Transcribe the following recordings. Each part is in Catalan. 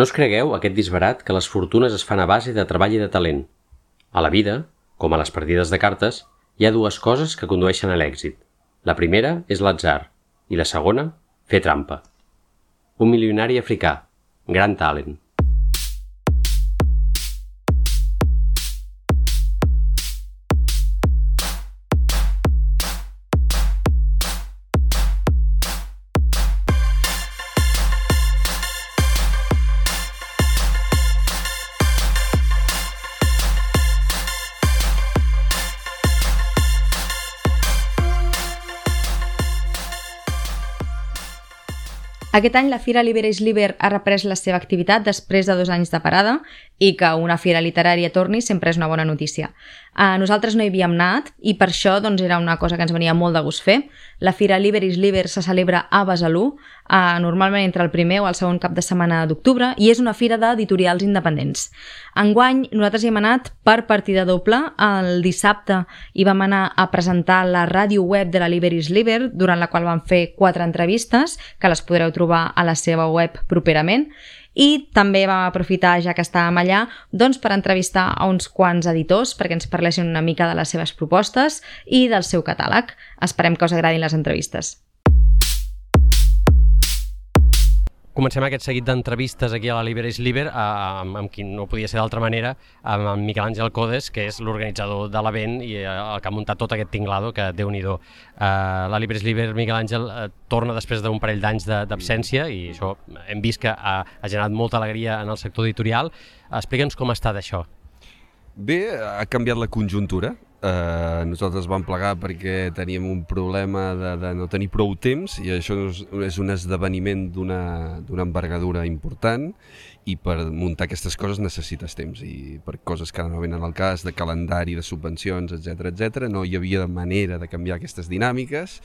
No us cregueu aquest disbarat que les fortunes es fan a base de treball i de talent. A la vida, com a les partides de cartes, hi ha dues coses que condueixen a l'èxit. La primera és l'atzar i la segona, fer trampa. Un milionari africà, gran talent. Aquest any la Fira Liberis Liber ha reprès la seva activitat després de dos anys de parada i que una fira literària torni sempre és una bona notícia. Uh, nosaltres no hi havíem anat i per això doncs, era una cosa que ens venia molt de gust fer. La Fira Liberis Liber se celebra a Besalú, uh, normalment entre el primer o el segon cap de setmana d'octubre i és una fira d'editorials independents. Enguany nosaltres hi hem anat per partida doble. El dissabte hi vam anar a presentar la ràdio web de la Liberis Liber, durant la qual vam fer quatre entrevistes, que les podreu trobar a la seva web properament i també vam aprofitar, ja que estàvem allà, doncs per entrevistar a uns quants editors perquè ens parlessin una mica de les seves propostes i del seu catàleg. Esperem que us agradin les entrevistes. Comencem aquest seguit d'entrevistes aquí a la Liber is Liber amb, amb qui no podia ser d'altra manera, amb en Miquel Àngel Codes, que és l'organitzador de l'event i eh, el que ha muntat tot aquest tinglado, que déu nhi uh, La Liber is Liber, Miquel Àngel, uh, torna després d'un parell d'anys d'absència i això hem vist que ha, ha generat molta alegria en el sector editorial. Explica'ns com està d'això. Bé, ha canviat la conjuntura. Uh, nosaltres vam plegar perquè teníem un problema de, de no tenir prou temps i això és, un esdeveniment d'una envergadura important i per muntar aquestes coses necessites temps i per coses que no venen al cas de calendari, de subvencions, etc etc no hi havia manera de canviar aquestes dinàmiques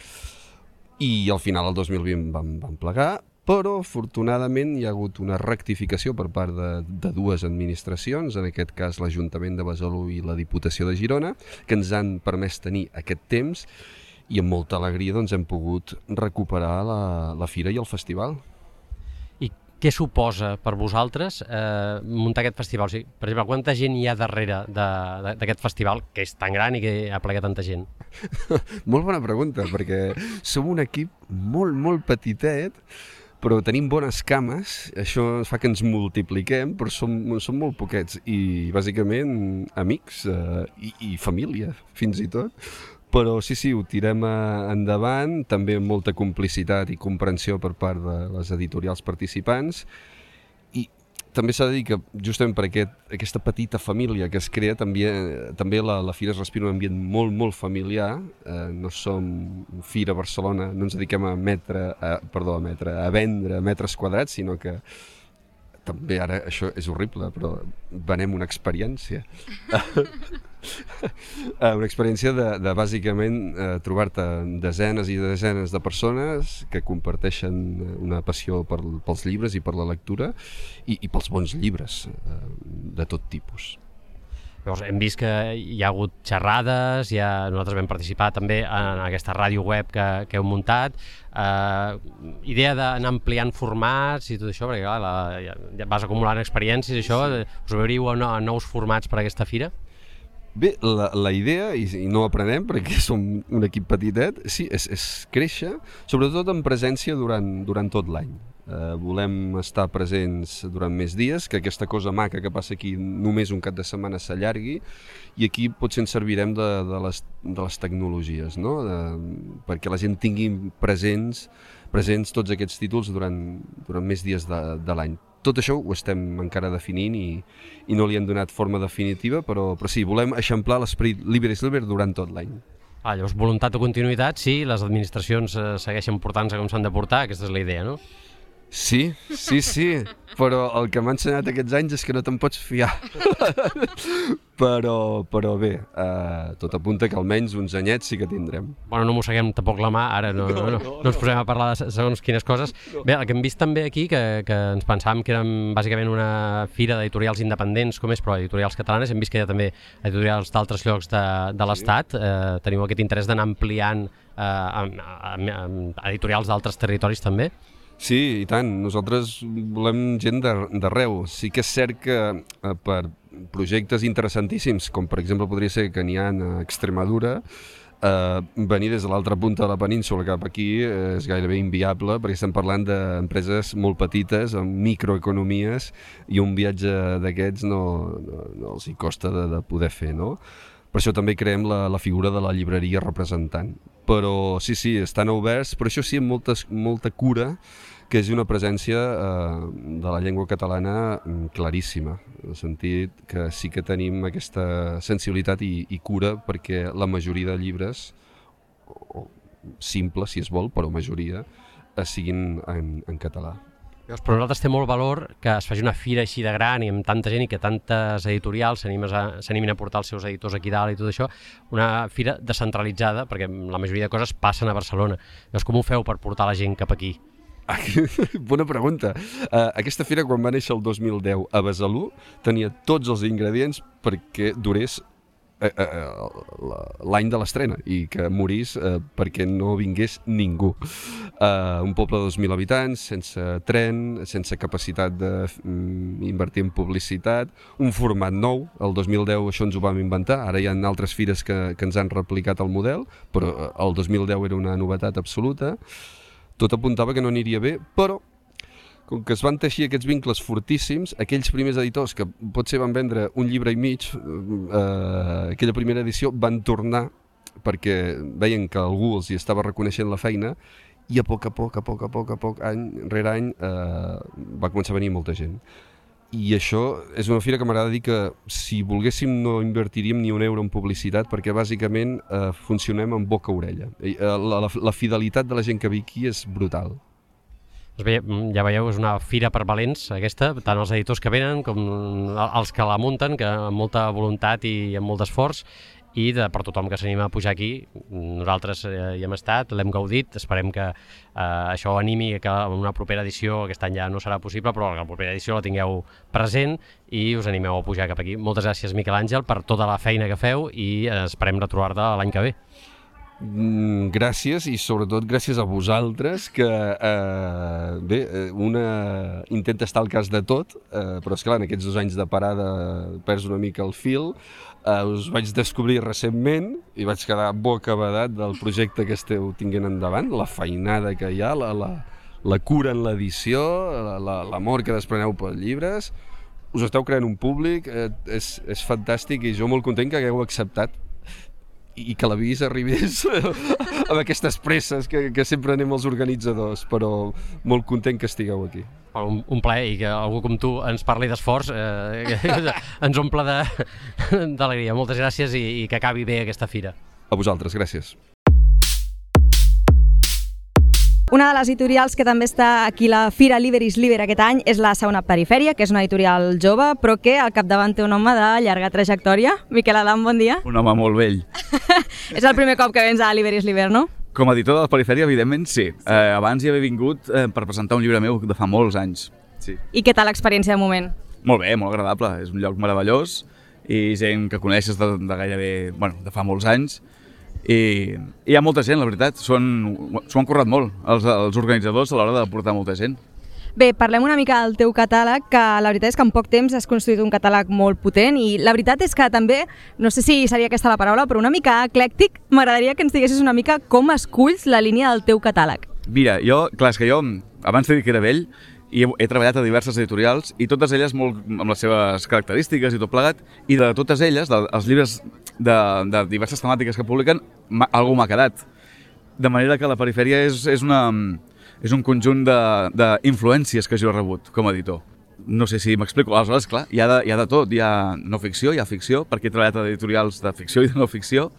i al final el 2020 vam, vam plegar però afortunadament hi ha hagut una rectificació per part de, de dues administracions, en aquest cas l'Ajuntament de Besalú i la Diputació de Girona, que ens han permès tenir aquest temps i amb molta alegria doncs, hem pogut recuperar la, la fira i el festival. I què suposa per vosaltres eh, muntar aquest festival? O sigui, per exemple, quanta gent hi ha darrere d'aquest festival, que és tan gran i que ha plegat tanta gent? molt bona pregunta, perquè som un equip molt, molt petitet, però tenim bones cames, això fa que ens multipliquem, però som, som molt poquets. I bàsicament amics eh, i, i família, fins i tot. Però sí, sí, ho tirem eh, endavant, també amb molta complicitat i comprensió per part de les editorials participants també s'ha de dir que justament per aquest, aquesta petita família que es crea també, també la, la Fira es respira un ambient molt, molt familiar. Eh, no som Fira Barcelona no ens dediquem a metre, a, perdó, a metre a vendre metres quadrats sinó que també ara això és horrible, però venem una experiència. Eh, una experiència de, de bàsicament eh, trobar-te desenes i desenes de persones que comparteixen una passió per, pels llibres i per la lectura i, i pels bons llibres eh, de tot tipus. Llavors, hem vist que hi ha hagut xerrades, ja nosaltres vam participar també en aquesta ràdio web que, que heu muntat. Uh, idea d'anar ampliant formats i tot això, perquè clar, la, ja, ja vas acumulant experiències i això, us obriu a, a nous formats per a aquesta fira? Bé, la, la idea, i, i no aprenem perquè som un equip petitet, sí, és, és créixer, sobretot en presència durant, durant tot l'any eh, volem estar presents durant més dies, que aquesta cosa maca que passa aquí només un cap de setmana s'allargui i aquí potser ens servirem de, de, les, de les tecnologies, no? de, perquè la gent tingui presents, presents tots aquests títols durant, durant més dies de, de l'any. Tot això ho estem encara definint i, i no li hem donat forma definitiva, però, però sí, volem eixamplar l'esperit Libre Silver durant tot l'any. Ah, llavors, voluntat o continuïtat, sí, les administracions eh, segueixen portant-se com s'han de portar, aquesta és la idea, no? Sí, sí, sí, però el que m'ha ensenyat aquests anys és que no te'n pots fiar. però, però bé, uh, tot apunta que almenys uns anyets sí que tindrem. Bueno, no mosseguem tampoc la mà, ara no, no, no, no, no ens posem a parlar de segons quines coses. Bé, el que hem vist també aquí, que, que ens pensàvem que érem bàsicament una fira d'editorials independents, com és, però editorials catalanes, hem vist que hi ha també editorials d'altres llocs de, de l'Estat, eh, teniu aquest interès d'anar ampliant eh, amb, amb, amb editorials d'altres territoris també. Sí, i tant. Nosaltres volem gent d'arreu. Sí que és cert que eh, per projectes interessantíssims, com per exemple podria ser que n'hi ha a Extremadura, eh, venir des de l'altra punta de la península cap aquí és gairebé inviable perquè estem parlant d'empreses molt petites, amb microeconomies, i un viatge d'aquests no, no, no els hi costa de, de poder fer, no? Per això també creem la, la figura de la llibreria representant. Però sí, sí, estan oberts, però això sí, amb moltes, molta cura, que és una presència eh, de la llengua catalana mm, claríssima, en el sentit que sí que tenim aquesta sensibilitat i, i cura perquè la majoria de llibres, simples si es vol, però majoria, siguin en, en català. Llavors, per nosaltres té molt valor que es faci una fira així de gran i amb tanta gent i que tantes editorials s'animin a, a portar els seus editors aquí dalt i tot això, una fira descentralitzada, perquè la majoria de coses passen a Barcelona. Llavors, com ho feu per portar la gent cap aquí? Bona pregunta. Uh, aquesta fira, quan va néixer el 2010 a Besalú, tenia tots els ingredients perquè durés uh, uh, l'any de l'estrena i que morís uh, perquè no vingués ningú. Uh, un poble de 2.000 habitants, sense tren, sense capacitat d'invertir mm, en publicitat, un format nou, el 2010 això ens ho vam inventar, ara hi ha altres fires que, que ens han replicat el model, però el 2010 era una novetat absoluta, tot apuntava que no aniria bé, però com que es van teixir aquests vincles fortíssims, aquells primers editors que potser van vendre un llibre i mig, eh, aquella primera edició, van tornar perquè veien que algú els hi estava reconeixent la feina i a poc a poc, a poc, a poc, a poc, any rere any, eh, va començar a venir molta gent. I això és una fira que m'agrada dir que si volguéssim no invertiríem ni un euro en publicitat perquè bàsicament eh, funcionem amb boca-orella. Eh, la, la, la fidelitat de la gent que ve aquí és brutal. Doncs ja veieu, és una fira per valents aquesta, tant els editors que venen com els que la munten, que amb molta voluntat i amb molt esforç, i de, per tothom que s'anima a pujar aquí. Nosaltres eh, hi hem estat, l'hem gaudit, esperem que eh, això animi que en una propera edició, aquest any ja no serà possible, però la propera edició la tingueu present i us animeu a pujar cap aquí. Moltes gràcies, Miquel Àngel, per tota la feina que feu i eh, esperem retrobar-te l'any que ve. Mm, gràcies i sobretot gràcies a vosaltres que eh, bé, eh, una intenta estar al cas de tot eh, però és clar en aquests dos anys de parada perds una mica el fil eh, us vaig descobrir recentment i vaig quedar bocabadat del projecte que esteu tinguent endavant la feinada que hi ha la, la, la cura en l'edició l'amor la, que despreneu pels llibres us esteu creant un públic eh, és, és fantàstic i jo molt content que hagueu acceptat i que l'avís arribés amb aquestes presses que, que sempre anem els organitzadors, però molt content que estigueu aquí. Un, un plaer i que algú com tu ens parli d'esforç eh, ens omple d'alegria. Moltes gràcies i, i que acabi bé aquesta fira. A vosaltres, gràcies. Una de les editorials que també està aquí la Fira Liberis Liber aquest any és la Segona Perifèria, que és una editorial jove, però que al capdavant té un home de llarga trajectòria. Miquel Adam, bon dia. Un home molt vell. és el primer cop que vens a Liberis Liber, no? Com a editor de la Perifèria, evidentment, sí. sí. Eh, abans hi havia vingut eh, per presentar un llibre meu de fa molts anys. Sí. I què tal l'experiència de moment? Molt bé, molt agradable. És un lloc meravellós i gent que coneixes de, de gairebé, bueno, de fa molts anys i, i hi ha molta gent, la veritat, s'ho han currat molt, els, els organitzadors a l'hora de portar molta gent. Bé, parlem una mica del teu catàleg, que la veritat és que en poc temps has construït un catàleg molt potent i la veritat és que també, no sé si seria aquesta la paraula, però una mica eclèctic, m'agradaria que ens diguessis una mica com esculls la línia del teu catàleg. Mira, jo, clar, és que jo, abans de dir que era vell, i he, he treballat a diverses editorials i totes elles molt amb les seves característiques i tot plegat i de totes elles, dels llibres de, de diverses temàtiques que publiquen, algú m'ha quedat. De manera que la perifèria és, és, una, és un conjunt d'influències que jo he rebut com a editor. No sé si m'explico. Aleshores, clar, hi ha, de, hi ha de tot. Hi ha no ficció, hi ha ficció, perquè he treballat a editorials de ficció i de no ficció,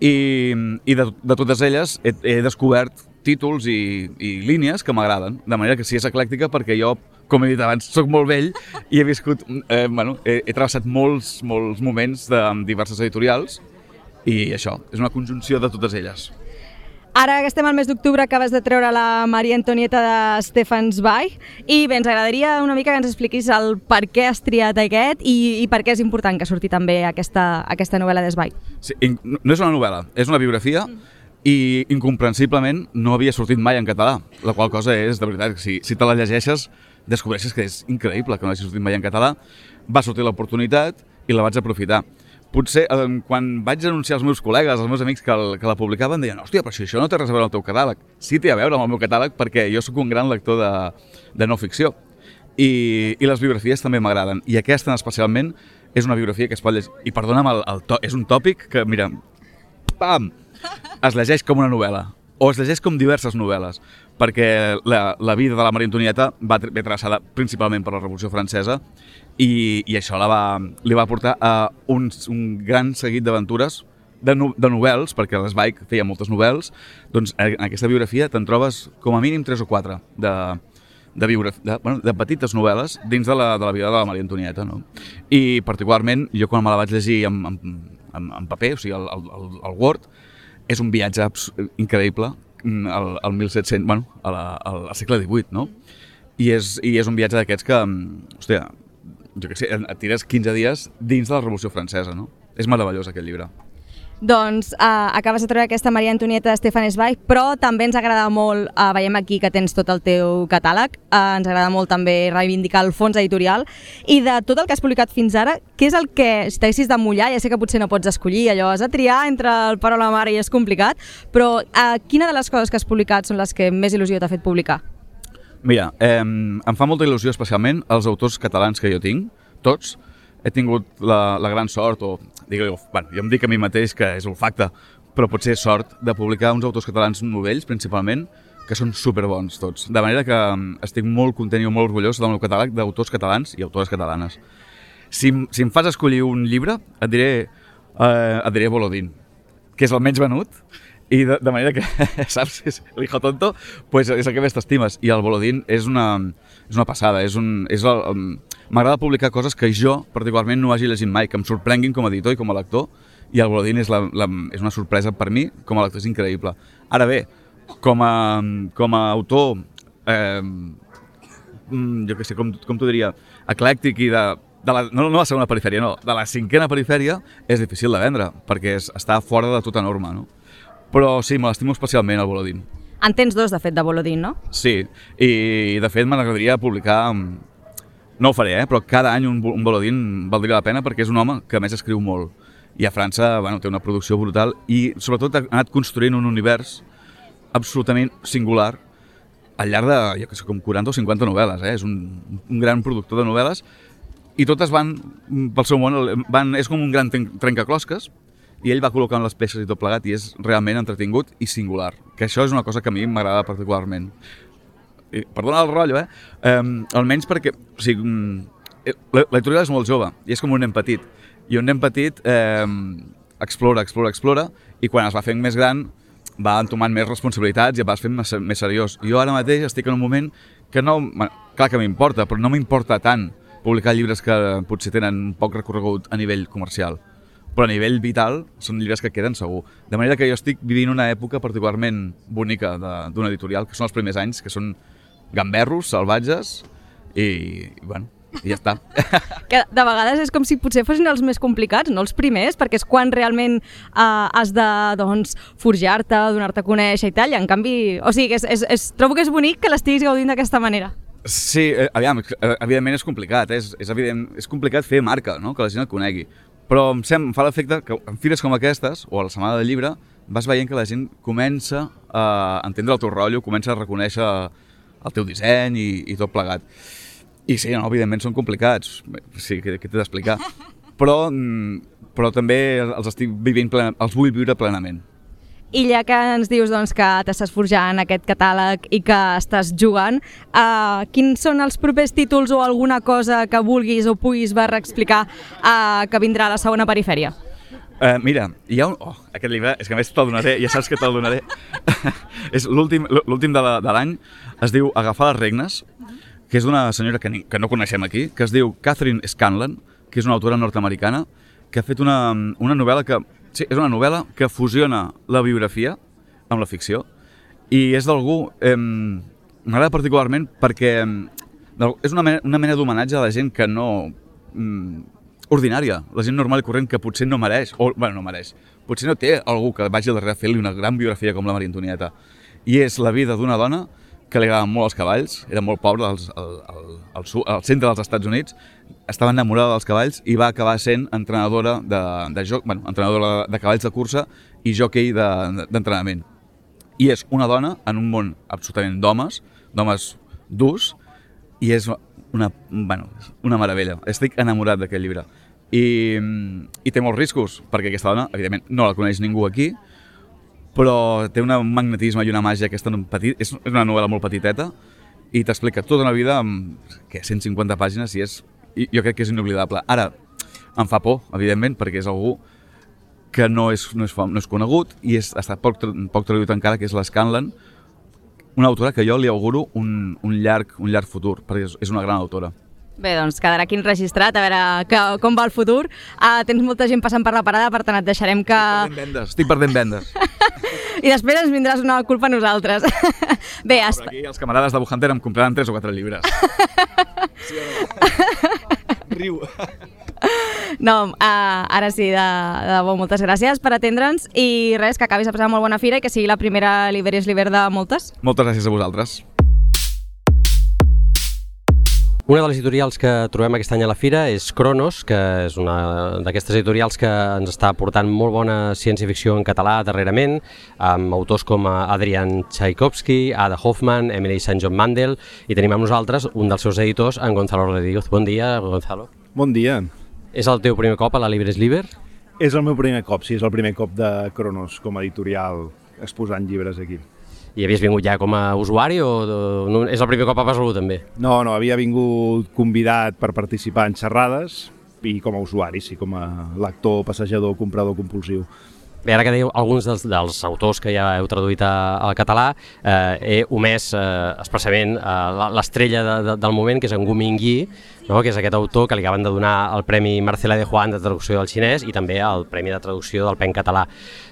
i, i de, de totes elles he, he descobert títols i, i línies que m'agraden, de manera que si és eclèctica perquè jo com he dit abans, sóc molt vell i he viscut, eh, bueno, he, he travessat molts, molts moments de diverses editorials i això, és una conjunció de totes elles. Ara que estem al mes d'octubre acabes de treure la Maria Antonieta de Stefan Zweig i bé, ens agradaria una mica que ens expliquis el per què has triat aquest i, i per què és important que surti també aquesta, aquesta novel·la de Zweig. Sí, no és una novel·la, és una biografia mm i incomprensiblement no havia sortit mai en català, la qual cosa és, de veritat, si, si te la llegeixes, descobreixes que és increïble que no hagi sortit mai en català. Va sortir l'oportunitat i la vaig aprofitar. Potser eh, quan vaig anunciar als meus col·legues, als meus amics que, el, que la publicaven, deien, hòstia, però si això no té res a veure amb el teu catàleg. Sí té a veure amb el meu catàleg perquè jo sóc un gran lector de, de no ficció. I, I les biografies també m'agraden. I aquesta, especialment, és una biografia que es pot llegir. I perdona'm, el, el to, és un tòpic que, mira, pam, es llegeix com una novel·la o es llegeix com diverses novel·les, perquè la, la vida de la Maria Antonieta va ve travessada principalment per la Revolució Francesa i, i això la va, li va portar a un, un gran seguit d'aventures de, no, de novel·les, perquè l'Esbaik feia moltes novel·les, doncs en aquesta biografia te'n trobes com a mínim tres o quatre de, de, biograf... de, bueno, de petites novel·les dins de la, de la vida de la Maria Antonieta. No? I particularment, jo quan me la vaig llegir en, en, en, en paper, o sigui, el, el, el Word, és un viatge increïble mm, al, al 1700, bueno, a la, al, al segle XVIII, no? I és, i és un viatge d'aquests que, mm, hòstia, jo què sé, et tires 15 dies dins de la Revolució Francesa, no? És meravellós aquest llibre. Doncs uh, acabes de treure aquesta Maria Antonieta de Stefan Zweig, però també ens agrada molt, uh, veiem aquí que tens tot el teu catàleg, uh, ens agrada molt també reivindicar el fons editorial, i de tot el que has publicat fins ara, què és el que, si t'haguessis de mullar, ja sé que potser no pots escollir allò, has de triar entre el pare o la mare i és complicat, però uh, quina de les coses que has publicat són les que més il·lusió t'ha fet publicar? Mira, eh, em fa molta il·lusió especialment els autors catalans que jo tinc, tots. He tingut la, la gran sort, o digue bueno, jo em dic a mi mateix que és olfacte, però potser sort de publicar uns autors catalans novells, principalment, que són superbons tots. De manera que estic molt content i molt orgullós del meu catàleg d'autors catalans i autores catalanes. Si, si em fas escollir un llibre, et diré, eh, et diré Bolodín, que és el menys venut, i de, de manera que, saps, és l'hijo tonto, pues és el que més t'estimes. I el Bolodín és una, és una passada, és un... És el, M'agrada publicar coses que jo particularment no hagi llegit mai, que em sorprenguin com a editor i com a lector, i el Bolodín és, la, la, és una sorpresa per mi, com a lector és increïble. Ara bé, com a, com a autor, eh, mm, jo què sé, com, com t'ho diria, eclèctic i de, de la, no, no la segona perifèria, no, de la cinquena perifèria és difícil de vendre, perquè és, està fora de tota norma, no? Però sí, me l'estimo especialment, el Bolodín. En tens dos, de fet, de Bolodín, no? Sí, i de fet m'agradaria publicar... No ho faré, eh? però cada any un, un Bolodín valdria la pena perquè és un home que a més escriu molt. I a França bueno, té una producció brutal i sobretot ha anat construint un univers absolutament singular al llarg de, jo que sé, com 40 o 50 novel·les. Eh? És un, un gran productor de novel·les i totes van pel seu món, van, és com un gran trencaclosques, i ell va col·locant les peces i tot plegat i és realment entretingut i singular, que això és una cosa que a mi m'agrada particularment. I, perdona el rotllo, eh? Um, almenys perquè, o sigui, mm, l'editorial és molt jove i és com un nen petit. I un nen petit eh, explora, explora, explora i quan es va fent més gran va entomant més responsabilitats i es va fent més, més seriós. Jo ara mateix estic en un moment que no... Clar que m'importa, però no m'importa tant publicar llibres que potser tenen poc recorregut a nivell comercial però a nivell vital són llibres que queden segur. De manera que jo estic vivint una època particularment bonica d'una editorial, que són els primers anys, que són gamberros, salvatges, i, i bueno, i ja està. Que de vegades és com si potser fossin els més complicats, no els primers, perquè és quan realment eh, has de doncs, forjar-te, donar-te a conèixer i tal, i en canvi, o sigui, és, és, és, trobo que és bonic que l'estiguis gaudint d'aquesta manera. Sí, eh, aviam, eh, evidentment és complicat, és, és, evident, és complicat fer marca, no? que la gent et conegui. Però em, sem, em fa l'efecte que en fires com aquestes, o a la setmana del llibre, vas veient que la gent comença a entendre el teu rotllo, comença a reconèixer el teu disseny i, i tot plegat. I sí, no, evidentment són complicats, sí, què, què t'he d'explicar. Però, mm, però també els estic vivint, plen, els vull viure plenament. I ja que ens dius doncs, que t'estàs forjant aquest catàleg i que estàs jugant, uh, quins són els propers títols o alguna cosa que vulguis o puguis veure explicar uh, que vindrà a la segona perifèria? Uh, mira, hi ha un... Oh, aquest llibre, és que a més te'l donaré, ja saps que te'l donaré. és l'últim de l'any, es diu Agafar les regnes, que és d'una senyora que, ni, que no coneixem aquí, que es diu Catherine Scanlon, que és una autora nord-americana, que ha fet una, una novel·la que Sí, és una novel·la que fusiona la biografia amb la ficció i és d'algú... Eh, M'agrada particularment perquè és una mena, una mena d'homenatge a la gent que no... Mm, ordinària, la gent normal i corrent que potser no mereix, o, bueno, no mereix, potser no té algú que vagi darrere a fer-li una gran biografia com la Maria Antonieta. I és la vida d'una dona que li agraden molt els cavalls, era molt pobra al, al, al, al, al centre dels Estats Units, estava enamorada dels cavalls i va acabar sent entrenadora de, de joc, bueno, entrenadora de cavalls de cursa i jockey de- d'entrenament. I és una dona en un món absolutament d'homes, d'homes durs, i és una, bueno, una meravella. Estic enamorat d'aquest llibre. I, I té molts riscos, perquè aquesta dona, evidentment, no la coneix ningú aquí, però té un magnetisme i una màgia aquesta petit, és és una novel·la molt petiteta i t'explica tota una vida amb què, 150 pàgines i és, i jo crec que és inoblidable. Ara, em fa por, evidentment, perquè és algú que no és, no és, no és conegut i és, està poc, tra- poc traduït encara, que és l'Scanlan, una autora que jo li auguro un, un, llarg, un llarg futur, perquè és, és una gran autora. Bé, doncs quedarà aquí enregistrat, a veure que, com va el futur. Uh, tens molta gent passant per la parada, per tant et deixarem que... Perdent vendes, estic perdent vendes. I després ens vindràs una culpa a nosaltres. Bé, esp... aquí els camarades de Buhanter em compraran 3 o 4 llibres. Riu. no, uh, ara sí, de, de debò, moltes gràcies per atendre'ns i res, que acabis de passar molt bona fira i que sigui la primera Liberis Liber de moltes. Moltes gràcies a vosaltres. Una de les editorials que trobem aquest any a la fira és Cronos, que és una d'aquestes editorials que ens està portant molt bona ciència-ficció en català darrerament, amb autors com Adrian Tchaikovsky, Ada Hoffman, Emily St. John Mandel, i tenim amb nosaltres un dels seus editors, en Gonzalo Rodríguez. Bon dia, Gonzalo. Bon dia. És el teu primer cop a la Libres Liber? És el meu primer cop, sí, és el primer cop de Cronos com a editorial exposant llibres aquí. I havies vingut ja com a usuari o no, és el primer cop a Besalú també? No, no, havia vingut convidat per participar en xerrades i com a usuari, sí, com a lector, passejador, comprador compulsiu. Bé, ara que dèieu alguns dels, dels autors que ja heu traduït a- al català, eh, he omès eh, expressament eh, la- l'estrella de, de, del moment, que és en Gu Mingyi, no? que és aquest autor que li acaben de donar el Premi Marcela de Juan de traducció del xinès i també el Premi de traducció del PEN català.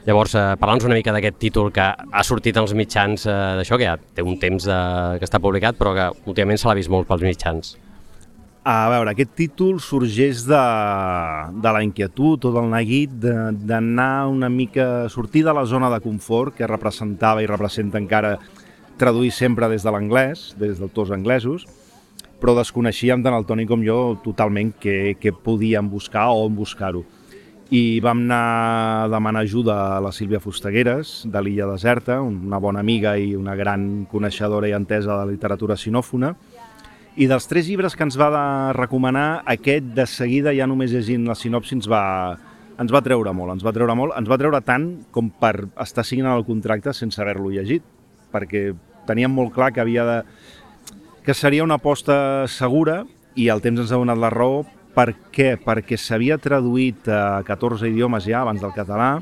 Llavors, eh, parla'ns una mica d'aquest títol que ha sortit als mitjans eh, d'això, que ja té un temps de, que està publicat, però que últimament se l'ha vist molt pels mitjans. A veure, aquest títol sorgeix de, de la inquietud o del neguit de- d'anar una mica, sortir de la zona de confort que representava i representa encara traduir sempre des de l'anglès, des d'autors anglesos, però desconeixíem tant el Toni com jo totalment què, què podíem buscar o on buscar-ho. I vam anar a demanar ajuda a la Sílvia Fustegueres, de l'Illa Deserta, una bona amiga i una gran coneixedora i entesa de literatura sinòfona, i dels tres llibres que ens va recomanar, aquest de seguida, ja només llegint la sinopsi, ens va, ens va treure molt, ens va treure molt, ens va treure tant com per estar signant el contracte sense haver-lo llegit, perquè teníem molt clar que havia de que seria una aposta segura i el temps ens ha donat la raó. Per què? Perquè s'havia traduït a 14 idiomes ja abans del català,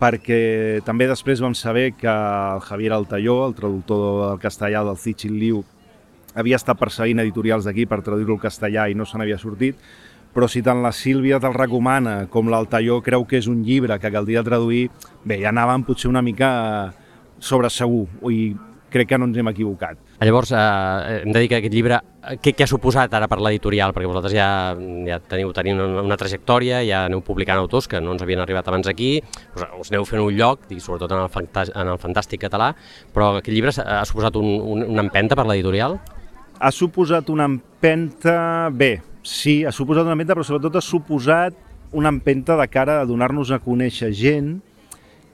perquè també després vam saber que el Javier Altalló, el traductor del castellà del Cixin Liu, havia estat perseguint editorials d'aquí per traduir-lo al castellà i no se n'havia sortit, però si tant la Sílvia te'l recomana com l'Altalló creu que és un llibre que caldria traduir, bé, ja anàvem potser una mica sobre segur i crec que no ens hem equivocat. Llavors, eh, hem de dir que aquest llibre, eh, què, què ha suposat ara per l'editorial? Perquè vosaltres ja, ja teniu, teniu una, una trajectòria, ja aneu publicant autors que no ens havien arribat abans aquí, us, us aneu fent un lloc, dic, sobretot en el, fantàs, en el fantàstic català, però aquest llibre ha, ha suposat un, un, una empenta per l'editorial? Ha suposat una empenta... Bé, sí, ha suposat una empenta, però sobretot ha suposat una empenta de cara a donar-nos a conèixer gent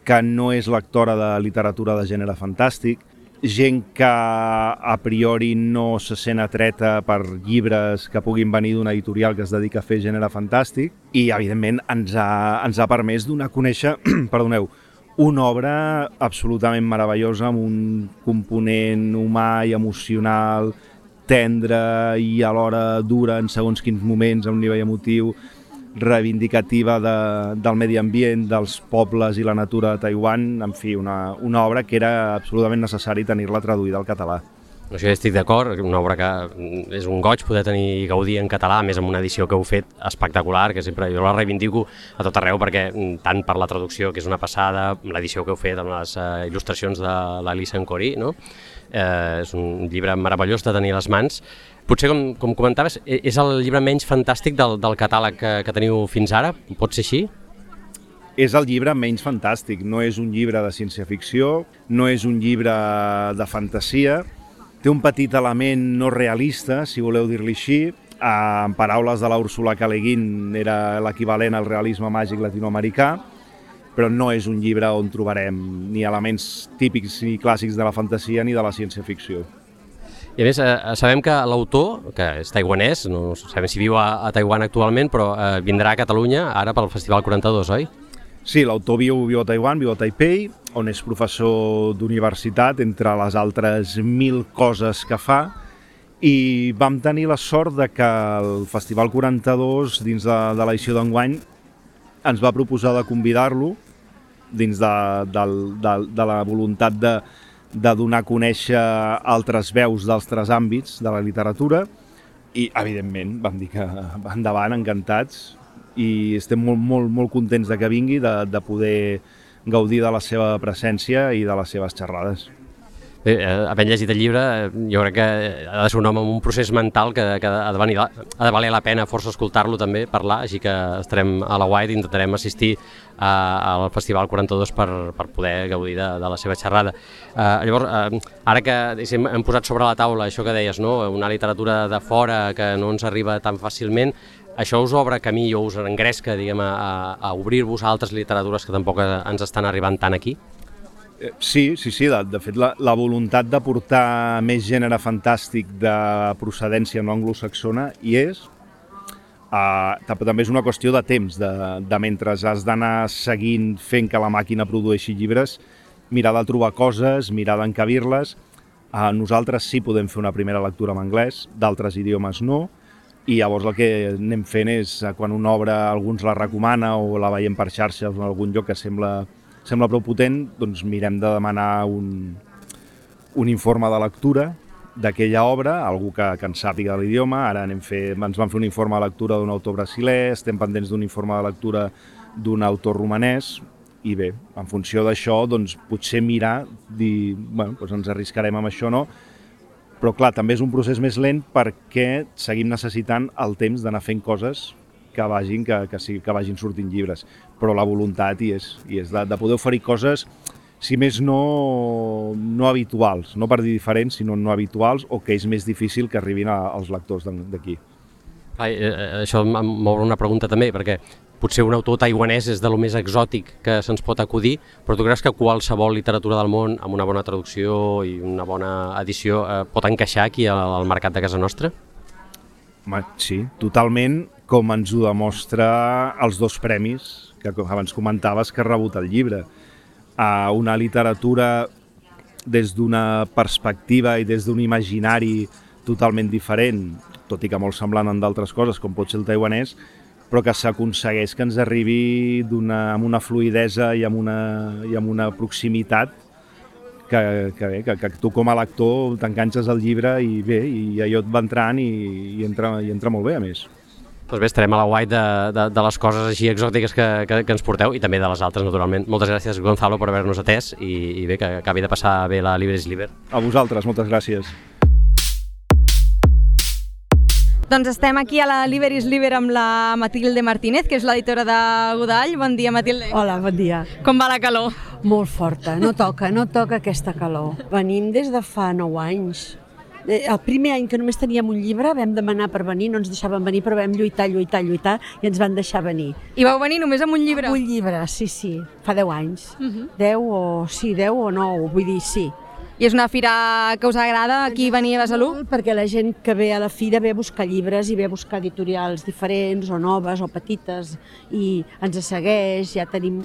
que no és lectora de literatura de gènere fantàstic, gent que a priori no se sent atreta per llibres que puguin venir d'una editorial que es dedica a fer gènere fantàstic i, evidentment, ens ha, ens ha permès donar a conèixer, perdoneu, una obra absolutament meravellosa amb un component humà i emocional tendre i alhora dura en segons quins moments a un nivell emotiu reivindicativa de, del medi ambient, dels pobles i la natura de Taiwan, en fi, una, una obra que era absolutament necessari tenir-la traduïda al català. Això ja estic d'acord, una obra que és un goig poder tenir gaudir en català, més amb una edició que heu fet espectacular, que sempre jo la reivindico a tot arreu perquè mm, tant per la traducció, que és una passada, l'edició que heu fet amb les uh, il·lustracions de l'Elisa Encori, no? Eh, és un llibre meravellós de tenir a les mans. potser, com, com comentaves, e- és el llibre menys fantàstic del, del catàleg que, que teniu fins ara? Pot ser així? És el llibre menys fantàstic, no és un llibre de ciència-ficció, no és un llibre de fantasia, té un petit element no realista, si voleu dir-li així, Eh, en paraules de la Úrsula era l'equivalent al realisme màgic latinoamericà, però no és un llibre on trobarem ni elements típics ni clàssics de la fantasia ni de la ciència-ficció. I a més, eh, sabem que l'autor, que és taiwanès, no sabem si viu a, a Taiwan actualment, però eh, vindrà a Catalunya ara pel Festival 42, oi? Sí, l'autor viu, viu a Taiwan, viu a Taipei, on és professor d'universitat, entre les altres mil coses que fa, i vam tenir la sort de que el Festival 42, dins de, de l'edició d'enguany, ens va proposar de convidar-lo dins de, de, de, de la voluntat de, de donar a conèixer altres veus d'altres àmbits de la literatura i, evidentment, vam dir que endavant, encantats, i estem molt, molt, molt contents de que vingui, de, de poder gaudir de la seva presència i de les seves xerrades. Eh, havent llegit el llibre, eh, jo crec que ha de ser un home amb un procés mental que, que ha, de venir, ha de valer la pena força escoltar-lo també, parlar, així que estarem a la White i intentarem assistir a, al Festival 42 per, per poder gaudir de, de la seva xerrada. Eh, llavors, eh, ara que diguéssim, hem posat sobre la taula això que deies, no? una literatura de fora que no ens arriba tan fàcilment, això us obre camí o us engresca diguem, a, a, obrir-vos altres literatures que tampoc ens estan arribant tant aquí? Eh, Sí, sí, sí. De, de fet, la, la voluntat de portar més gènere fantàstic de procedència no anglosaxona hi és. Uh, també és una qüestió de temps, de, de mentre has d'anar seguint fent que la màquina produeixi llibres, mirar de trobar coses, mirar d'encabir-les. Uh, nosaltres sí podem fer una primera lectura en anglès, d'altres idiomes no, i llavors el que anem fent és, quan una obra alguns la recomana o la veiem per xarxes o en algun lloc que sembla sembla prou potent, doncs mirem de demanar un, un informe de lectura d'aquella obra, algú que, que en sàpiga l'idioma, ara anem fer, ens van fer un informe de lectura d'un autor brasilè, estem pendents d'un informe de lectura d'un autor romanès, i bé, en funció d'això, doncs potser mirar, dir, bueno, doncs ens arriscarem amb això, no? Però clar, també és un procés més lent perquè seguim necessitant el temps d'anar fent coses que vagin, que, que, sigui, que vagin sortint llibres. Però la voluntat hi és, hi és de, de poder oferir coses, si més no, no habituals, no per dir diferents, sinó no habituals, o que és més difícil que arribin a, als lectors d'aquí. Ai, eh, això m'obre una pregunta també, perquè potser un autor taiwanès és de lo més exòtic que se'ns pot acudir, però tu creus que qualsevol literatura del món amb una bona traducció i una bona edició eh, pot encaixar aquí al, al mercat de casa nostra? Home, sí, totalment, com ens ho demostra els dos premis que abans comentaves que ha rebut el llibre. A una literatura des d'una perspectiva i des d'un imaginari totalment diferent, tot i que molt semblant en d'altres coses, com pot ser el taiwanès, però que s'aconsegueix que ens arribi una, amb una fluidesa i amb una, i amb una proximitat que, que, bé, que, que tu com a lector t'enganxes al llibre i bé, i allò et va entrant i, i, entra, i entra molt bé, a més. Doncs bé, estarem a la guai de, de, de les coses així exòtiques que, que, que ens porteu i també de les altres, naturalment. Moltes gràcies, Gonzalo, per haver-nos atès i, i bé, que acabi de passar bé la Libre is Liber. A vosaltres, moltes gràcies. Doncs estem aquí a la Liberis Liber amb la Matilde Martínez, que és l'editora de Godall. Bon dia, Matilde. Hola, bon dia. Com va la calor? Molt forta, no toca, no toca aquesta calor. Venim des de fa 9 anys. Eh, El primer any que només teníem un llibre vam demanar per venir, no ens deixaven venir, però vam lluitar, lluitar, lluitar i ens van deixar venir. I vau venir només amb un llibre? Un llibre, sí, sí, fa 10 anys. Uh -huh. 10 o... sí, 10 o 9, vull dir, sí. I és una fira que us agrada, aquí venir a Besalú? Perquè la gent que ve a la fira ve a buscar llibres i ve a buscar editorials diferents o noves o petites i ens segueix, ja tenim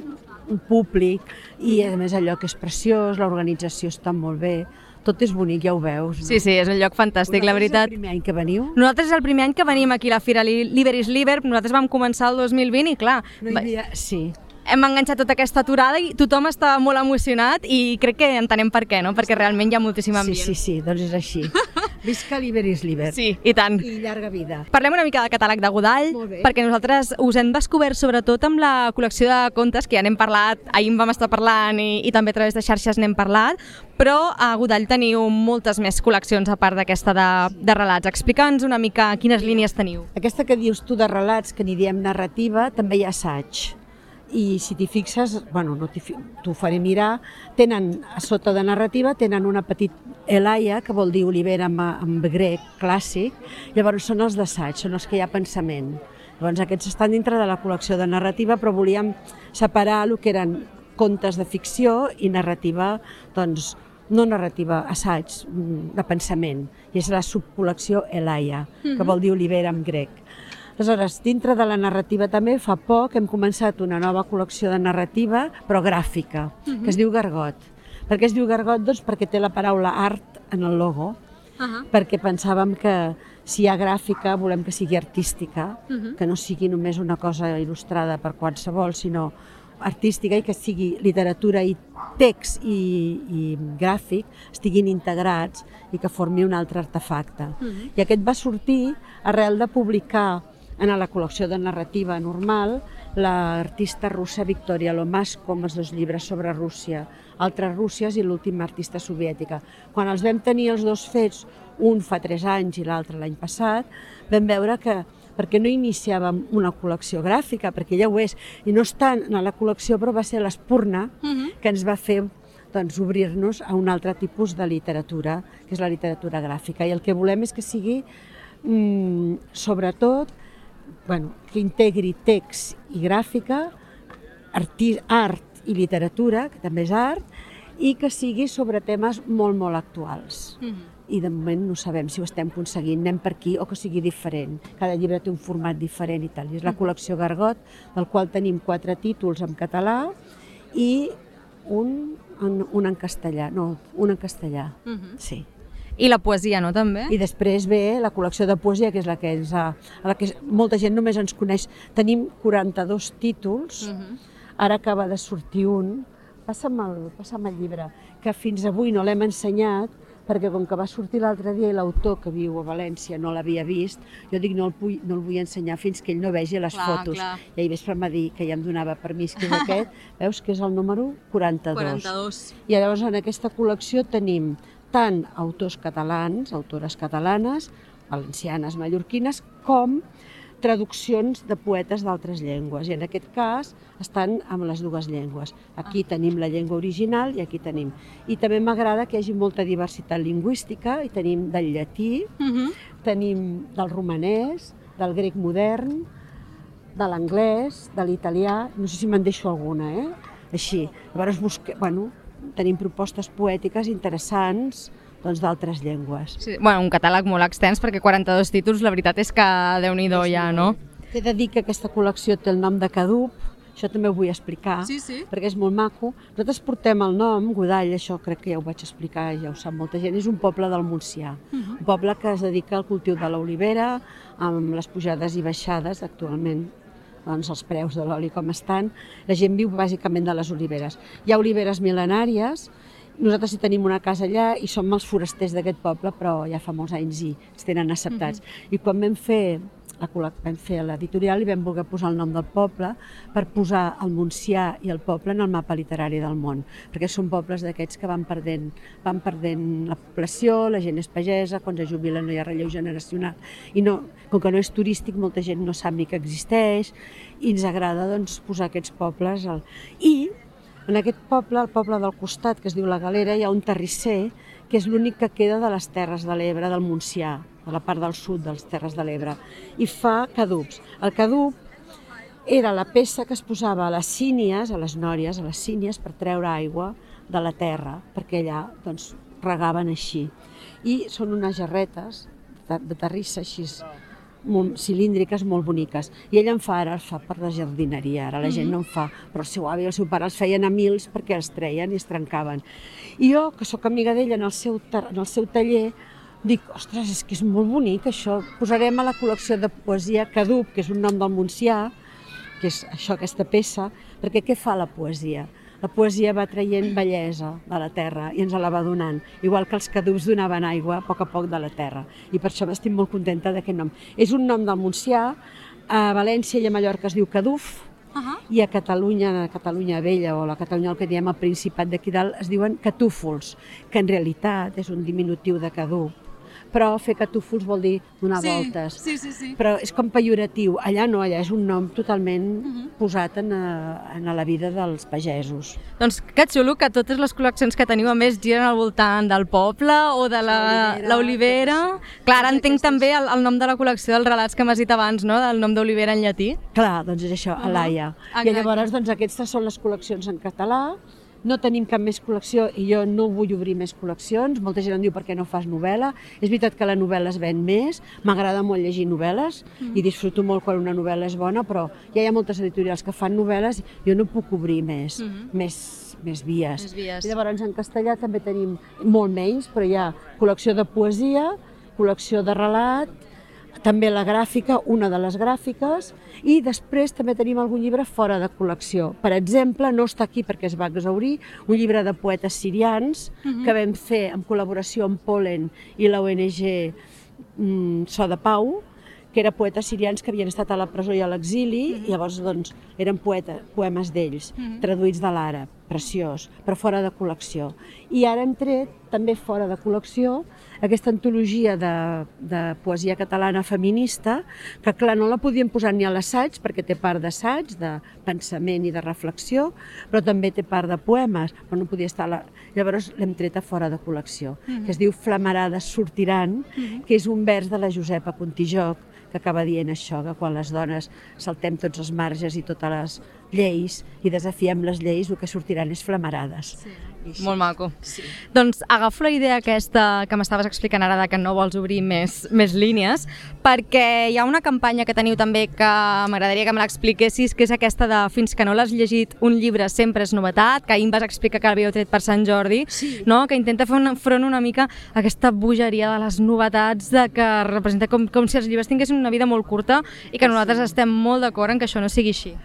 un públic i a més el lloc és preciós, l'organització està molt bé, tot és bonic, ja ho veus. No? Sí, sí, és un lloc fantàstic, la veritat. És el primer any que veniu? Nosaltres és el primer any que venim aquí a la Fira Li- Liberis Liber, nosaltres vam començar el 2020 i clar, No hi havia... Sí, hem enganxat tota aquesta aturada i tothom està molt emocionat i crec que entenem per què, no? Perquè realment hi ha moltíssim sí, ambient. sí, sí, doncs és així. Visca l'Iberis Liber. Sí, i tant. I llarga vida. Parlem una mica del catàleg de Godall, perquè nosaltres us hem descobert sobretot amb la col·lecció de contes, que ja n'hem parlat, ahir en vam estar parlant i, i també a través de xarxes n'hem parlat, però a Godall teniu moltes més col·leccions a part d'aquesta de, de relats. Explica'ns una mica quines línies teniu. Aquesta que dius tu de relats, que n'hi diem narrativa, també hi ha assaig. I si t'hi fixes, bueno, no t'ho faré mirar, tenen, a sota de narrativa, tenen una petit elaia, que vol dir olivera en, en grec clàssic, llavors són els d'assaig, són els que hi ha pensament. Llavors aquests estan dintre de la col·lecció de narrativa, però volíem separar el que eren contes de ficció i narrativa, doncs, no narrativa, assaig, mm, de pensament. I és la subcol·lecció Elaia, que vol dir olivera en grec. Aleshores, dintre de la narrativa també, fa poc hem començat una nova col·lecció de narrativa, però gràfica, que es diu Gargot. Per què es diu Gargot? Doncs perquè té la paraula art en el logo, Uh -huh. perquè pensàvem que si hi ha gràfica volem que sigui artística, que no sigui només una cosa il·lustrada per qualsevol, sinó artística i que sigui literatura i text i, i gràfic estiguin integrats i que formi un altre artefacte. I aquest va sortir arrel de publicar en la col·lecció de narrativa normal l'artista russa Victoria Lomasco amb els dos llibres sobre Rússia, Altres Rússies i l'última artista soviètica. Quan els vam tenir els dos fets, un fa tres anys i l'altre l'any passat, vam veure que perquè no iniciàvem una col·lecció gràfica, perquè ja ho és, i no està en la col·lecció, però va ser l'espurna que ens va fer doncs, obrir-nos a un altre tipus de literatura, que és la literatura gràfica. I el que volem és que sigui, mm, sobretot, bueno, que integri text i gràfica, arti art i literatura, que també és art, i que sigui sobre temes molt, molt actuals. I de moment no sabem si ho estem aconseguint, anem per aquí o que sigui diferent. Cada llibre té un format diferent i tal. I és la col·lecció Gargot, del qual tenim quatre títols en català i un en, un en castellà, no, un en castellà, sí. I la poesia, no, també? I després ve la col·lecció de poesia, que és la que, ens ha, a la que molta gent només ens coneix. Tenim 42 títols, ara acaba de sortir un, passa'm el, passa'm el llibre, que fins avui no l'hem ensenyat, perquè com que va sortir l'altre dia i l'autor que viu a València no l'havia vist, jo dic no el, vull, no el vull ensenyar fins que ell no vegi les Clar, fotos. clar. I ahir vespre em va dir que ja em donava permís, que és aquest, veus que és el número 42. 42. I llavors en aquesta col·lecció tenim tant autors catalans, autores catalanes, valencianes, mallorquines, com traduccions de poetes d'altres llengües. I en aquest cas estan amb les dues llengües. Aquí tenim la llengua original i aquí tenim. I també m'agrada que hi hagi molta diversitat lingüística i tenim del llatí, tenim del romanès, del grec modern, de l'anglès, de l'italià, no sé si me'n deixo alguna, eh? Així. Llavors busque, bueno, tenim propostes poètiques interessants doncs d'altres llengües. Sí, bueno, un catàleg molt extens, perquè 42 títols, la veritat és que déu nhi ja, no? T'he de dir que aquesta col·lecció té el nom de Cadup, això també ho vull explicar, Sí, sí. perquè és molt maco. Nosaltres portem el nom, Godall, això crec que ja ho vaig explicar, ja ho sap molta gent, és un poble del Montsià, un poble que es dedica al cultiu de l'olivera, amb les pujades i baixades actualment doncs els preus de l'oli com estan, la gent viu bàsicament de les oliveres. Hi ha oliveres mil·lenàries, nosaltres hi tenim una casa allà i som els forasters d'aquest poble, però ja fa molts anys i ens tenen acceptats. I quan vam fer la, vam fer l'editorial i vam voler posar el nom del poble per posar el Montsià i el poble en el mapa literari del món, perquè són pobles d'aquests que van perdent, van perdent la població, la gent és pagesa, quan se jubilen no hi ha relleu generacional, i no, com que no és turístic, molta gent no sap ni que existeix, i ens agrada doncs, posar aquests pobles. Al... I en aquest poble, el poble del costat, que es diu La Galera, hi ha un terrisser que és l'únic que queda de les Terres de l'Ebre, del Montsià, de la part del sud de les Terres de l'Ebre, i fa cadups. El cadup era la peça que es posava a les sínies, a les nòries, a les sínies, per treure aigua de la terra, perquè allà doncs, regaven així. I són unes jarretes de, de terrissa així molt, cilíndriques molt boniques. I ell en fa ara, els fa per la jardineria, ara la gent no en fa, però el seu avi i el seu pare els feien a mils perquè els treien i es trencaven. I jo, que sóc amiga d'ell en, el seu en el seu taller, dic, ostres, és que és molt bonic això. Posarem a la col·lecció de poesia Cadup, que és un nom del Montsià, que és això, aquesta peça, perquè què fa la poesia? la poesia va traient bellesa de la terra i ens la va donant, igual que els cadús donaven aigua a poc a poc de la terra. I per això estic molt contenta d'aquest nom. És un nom del Montsià, a València i a Mallorca es diu caduf, Uh -huh. i a Catalunya, a Catalunya Vella o la Catalunya el que diem al Principat d'aquí dalt es diuen catúfols, que en realitat és un diminutiu de caduc però fer catúfols vol dir donar Sí, voltes. sí, sí, sí. Però és com pejoratiu. Allà no, allà és un nom totalment Mhm. posat en, a, en a la vida dels pagesos. Doncs que xulo que totes les col·leccions que teniu a més giren al voltant del poble o de la- L'olivera. Clar, ara entenc aquestes- també el, el nom de la col·lecció dels relats que m'has dit abans, no? del nom d'olivera en llatí. Clar, doncs és això, Mhm. Alaia. I Exacte. llavors, doncs, aquestes són les col·leccions en català. No tenim cap més col·lecció i jo no vull obrir més col·leccions. Molta gent em diu per què no fas novel·la. És veritat que la novel·la es ven més. M'agrada molt llegir novel·les Mhm. i disfruto molt quan una novel·la és bona, però ja hi ha moltes editorials que fan novel·les. Jo no puc obrir més, Mhm. més, més vies. Més vies. I llavors en castellà també tenim molt menys, però hi ha col·lecció de poesia, col·lecció de relat, també la gràfica, una de les gràfiques, i després també tenim algun llibre fora de col·lecció. Per exemple, no està aquí perquè es va exaurir, un llibre de poetes sirians que vam fer en col·laboració amb Polen i la ONG mm, So de Pau, que era poetes sirians que havien estat a la presó i a l'exili, i llavors doncs, eren poeta, poemes d'ells, traduïts de l'àrab, preciós, però fora de col·lecció. I ara hem tret, també fora de col·lecció, aquesta antologia de, de poesia catalana feminista, que clar, no la podíem posar ni a l'assaig, perquè té part d'assaig, de pensament i de reflexió, però també té part de poemes, però no podia estar... La... Llavors l'hem tret a fora de col·lecció, que es diu Flamarades sortiran, que és un vers de la Josepa Contijoc, que acaba dient això, que quan les dones saltem tots els marges i totes les lleis i desafiem les lleis, el que sortiran és flamarades. Sí. Molt maco. Sí. Doncs agafo la idea aquesta que m'estaves explicant ara de que no vols obrir més, més línies, perquè hi ha una campanya que teniu també que m'agradaria que me l'expliquessis, que és aquesta de fins que no l'has llegit, un llibre sempre és novetat, que ahir em vas explicar que l'havíeu tret per Sant Jordi, Sí. no? que intenta fer un front una mica a aquesta bogeria de les novetats, de que representa com, com si els llibres tinguessin una vida molt curta i que nosaltres estem molt d'acord en que això no sigui així.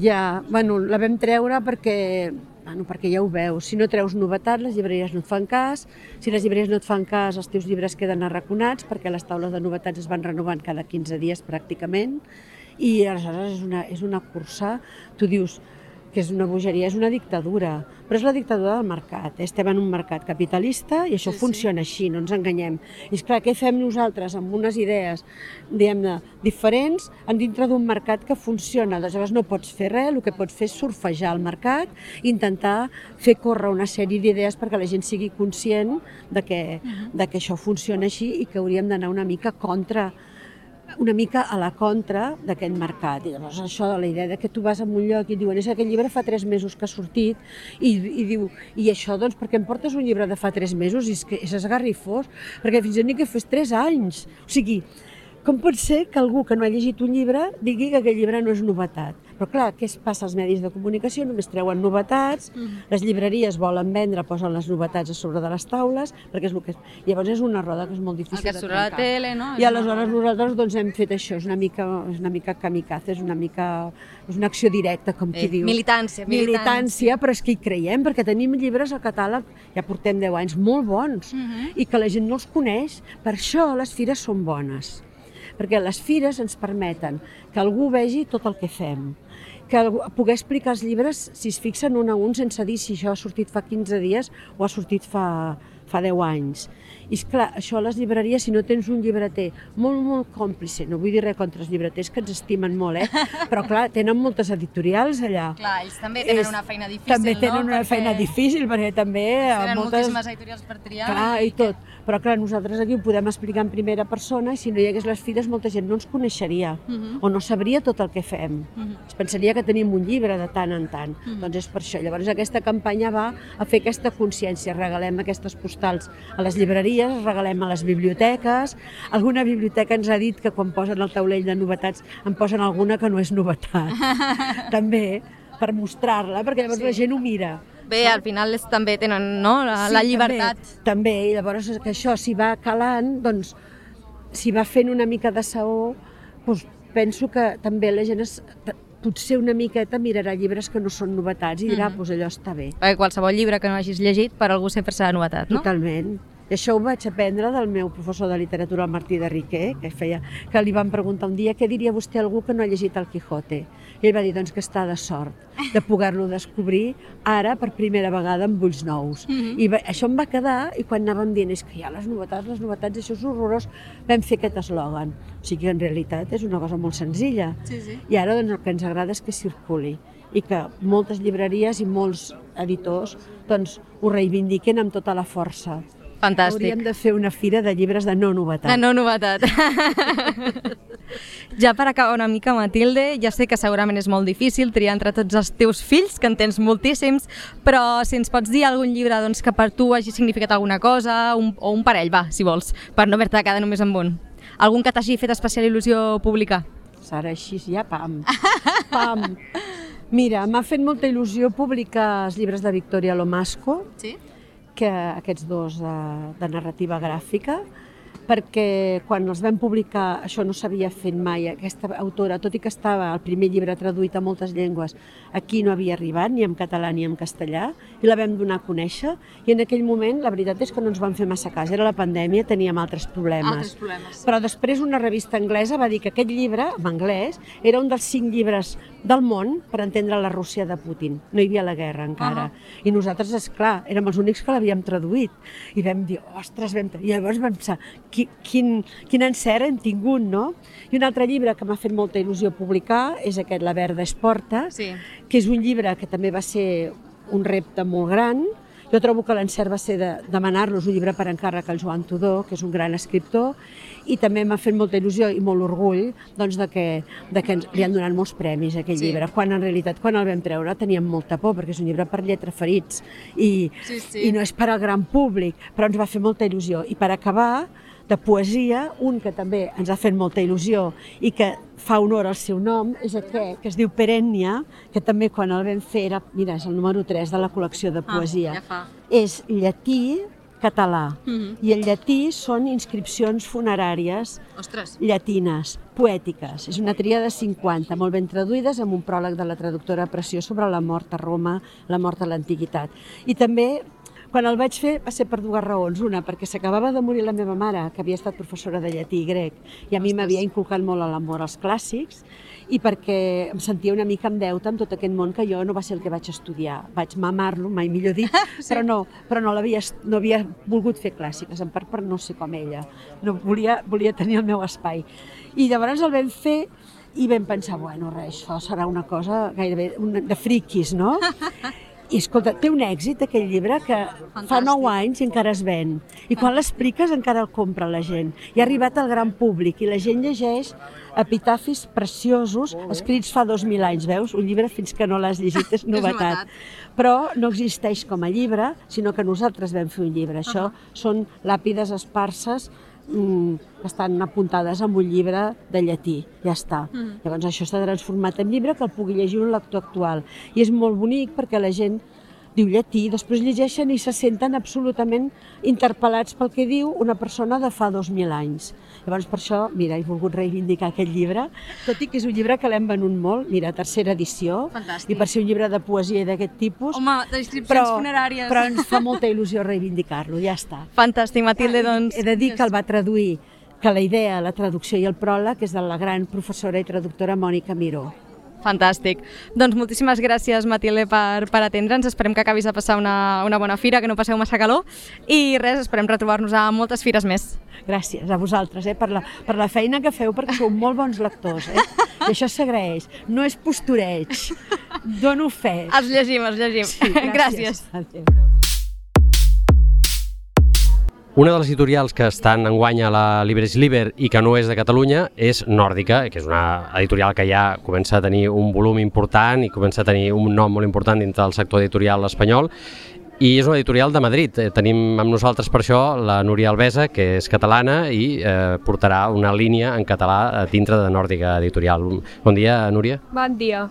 Ja, bueno, la vam treure perquè, bueno, perquè ja ho veus, si no treus novetat, les llibreries no et fan cas, si les llibreries no et fan cas, els teus llibres queden arraconats, perquè les taules de novetats es van renovant cada 15 dies pràcticament, i aleshores és una, és una cursa, tu dius que és una bogeria, és una dictadura, però és la dictadura del mercat. Estem en un mercat capitalista i això sí, funciona així, no ens enganyem. I és clar, què fem nosaltres amb unes idees, diguem-ne, diferents, en dintre d'un mercat que funciona? Aleshores no pots fer res, el que pots fer és surfejar el mercat i intentar fer córrer una sèrie d'idees perquè la gent sigui conscient de que, de que això funciona així i que hauríem d'anar una mica contra una mica a la contra d'aquest mercat. I llavors això de la idea de que tu vas a un lloc i diuen és que aquest llibre fa tres mesos que ha sortit i, i diu, i això doncs perquè em portes un llibre de fa tres mesos i és que és esgarrifós, perquè fins i tot que fes tres anys. O sigui, com pot ser que algú que no ha llegit un llibre digui que aquest llibre no és novetat? Però clar, què es passa als medis de comunicació? Només treuen novetats, les llibreries volen vendre, posen les novetats a sobre de les taules, perquè és el que... Llavors és una roda que és molt difícil El que de surt a la trencar. tele, no? I aleshores nosaltres doncs, hem fet això, és una mica, és una mica kamikaze, és una mica és una acció directa, com qui Eh, diu. militància, militància. Militància, però és que hi creiem, perquè tenim llibres al catàleg, ja portem 10 anys, molt bons, Mhm. i que la gent no els coneix. Per això les fires són bones, perquè les fires ens permeten que algú vegi tot el que fem, que poder explicar els llibres si es fixen un a un sense dir si això ha sortit fa 15 dies o ha sortit fa, fa 10 anys. I clar, això a les llibreries, si no tens un llibreter molt, molt còmplice, no vull dir res contra els llibreters que ens estimen molt, eh? però clar, tenen moltes editorials allà. Clar, ells també tenen És- una feina difícil, També tenen no? una Perquè feina difícil, perquè també... eh, Tenen moltes... moltíssimes editorials per triar. Clar, i tot. Però clar, nosaltres aquí ho podem explicar en primera persona i si no hi hagués les fires molta gent no ens coneixeria Mhm. o no sabria tot el que fem. Es pensaria que tenim un llibre de tant en tant. Doncs és per això. Llavors aquesta campanya va a fer aquesta consciència. Regalem aquestes postals a les llibreries, regalem a les biblioteques. Alguna biblioteca ens ha dit que quan posen el taulell de novetats en posen alguna que no és novetat. També per mostrar-la, perquè llavors Sí. la gent ho mira. Bé, al final és, també tenen no? la, la llibertat. També, també, i llavors que això s'hi va calant, doncs, s'hi va fent una mica de saó, doncs penso que també la gent es, potser una miqueta mirarà llibres que no són novetats i dirà, Mhm. pues allò està bé. Perquè qualsevol llibre que no hagis llegit, per algú sempre serà novetat, no? Totalment. I això ho vaig aprendre del meu professor de literatura, el Martí de Riquer, que, feia, que li van preguntar un dia què diria vostè a algú que no ha llegit el Quijote. I ell va dir doncs, que està de sort de poder-lo descobrir ara per primera vegada amb ulls nous. Mhm. I va, això em va quedar i quan anàvem dient és que hi ha les novetats, les novetats, això és horrorós, vam fer aquest eslògan. O sigui que en realitat és una cosa molt senzilla. Sí, sí. I ara doncs, el que ens agrada és que circuli i que moltes llibreries i molts editors doncs, ho reivindiquen amb tota la força. Fantàstic. Hauríem de fer una fira de llibres de no novetat. De no novetat. ja per acabar una mica, Matilde, ja sé que segurament és molt difícil triar entre tots els teus fills, que en tens moltíssims, però si ens pots dir algun llibre doncs, que per tu hagi significat alguna cosa, un, o un parell, va, si vols, per no haver-te de quedar només amb un. Algun que t'hagi fet especial il·lusió publicar? Ara així ja, pam, pam. Mira, m'ha fet molta il·lusió publicar els llibres de Victoria Lomasco, Sí. Que aquests dos de, de narrativa gràfica, perquè quan els vam publicar això no s'havia fet mai. Aquesta autora, tot i que estava el primer llibre traduït a moltes llengües, aquí no havia arribat ni en català ni en castellà, i la vam donar a conèixer, i en aquell moment la veritat és que no ens van fer massa cas, era la pandèmia, teníem altres problemes. problemes. Però després una revista anglesa va dir que aquest llibre, en anglès, era un dels cinc llibres del món per entendre la Rússia de Putin. No hi havia la guerra encara. I nosaltres, és clar, érem els únics que l'havíem traduït. I vam dir, ostres, vam... I llavors vam pensar, qui, quin, quin encert hem tingut, no? I un altre llibre que m'ha fet molta il·lusió publicar és aquest La Verda es porta, Sí. que és un llibre que també va ser un repte molt gran. Jo trobo que l'encert va ser de demanar-nos un llibre per encàrrec al Joan Tudor, que és un gran escriptor, i també m'ha fet molta il·lusió i molt orgull doncs, de que, de que ens, li han donat molts premis a aquell Sí. llibre, quan en realitat quan el vam treure teníem molta por, perquè és un llibre per lletra ferits i, Sí, sí. i no és per al gran públic, però ens va fer molta il·lusió. I per acabar, de poesia, un que també ens ha fet molta il·lusió i que fa honor al seu nom, és aquest, que es diu Perennia, que també quan el vam fer era, mira, és el número 3 de la col·lecció de poesia. ja fa. És llatí, català. Mhm. I el llatí són inscripcions funeràries Ostres. llatines, poètiques. És una tria de 50, molt ben traduïdes, amb un pròleg de la traductora Pressió sobre la mort a Roma, la mort a l'antiguitat. I també, quan el vaig fer, va ser per dues raons. Una, perquè s'acabava de morir la meva mare, que havia estat professora de llatí i grec, i a mi m'havia inculcat molt a l'amor als clàssics, i perquè em sentia una mica en deute amb tot aquest món que jo no va ser el que vaig estudiar. Vaig mamar-lo, mai millor dit, sí. però no, però no, l'havia est- no havia volgut fer clàssiques, en part per no ser com ella. No, volia, volia tenir el meu espai. I llavors el vam fer i vam pensar, bueno, res, això serà una cosa gairebé de friquis, no? I escolta, té un èxit aquell llibre que fa nou anys i encara es ven. I quan l'expliques encara el compra la gent. I ha arribat al gran públic i la gent llegeix epitafis preciosos escrits fa dos mil anys, veus? Un llibre fins que no l'has llegit és novetat. Però no existeix com a llibre, sinó que nosaltres vam fer un llibre. Això són làpides esparses mm, estan apuntades en un llibre de llatí, ja està. Mm. Llavors això s'ha transformat en llibre que el pugui llegir un lector actual. I és molt bonic perquè la gent diu llatí, després llegeixen i se senten absolutament interpel·lats pel que diu una persona de fa 2.000 anys. Llavors per això, mira, he volgut reivindicar aquest llibre, tot i que és un llibre que l'hem venut molt, mira, tercera edició, Fantàstic. i per ser un llibre de poesia d'aquest tipus, Home, descripcions però, funeràries. però ens fa molta il·lusió reivindicar-lo, ja està. Fantàstic, Matilde, doncs... He de dir que el va traduir, que la idea, la traducció i el pròleg és de la gran professora i traductora Mònica Miró. Fantàstic. Doncs moltíssimes gràcies, Matilde, per, per atendre'ns. Esperem que acabis de passar una, una bona fira, que no passeu massa calor. I res, esperem retrobar-nos a moltes fires més. Gràcies a vosaltres eh, per, la, per la feina que feu, perquè sou molt bons lectors. Eh? I això s'agraeix. No és postureig. Dono fe. Els llegim, els llegim. Sí, gràcies. Adéu. Una de les editorials que estan enguany a la Libres Liber i que no és de Catalunya és Nòrdica, que és una editorial que ja comença a tenir un volum important i comença a tenir un nom molt important dintre del sector editorial espanyol i és una editorial de Madrid. Eh, Tenim amb nosaltres per això la Núria Alvesa, que és catalana i eh, portarà una línia en català eh, dintre de Nòrdica Editorial. Bon dia, Núria. Bon dia.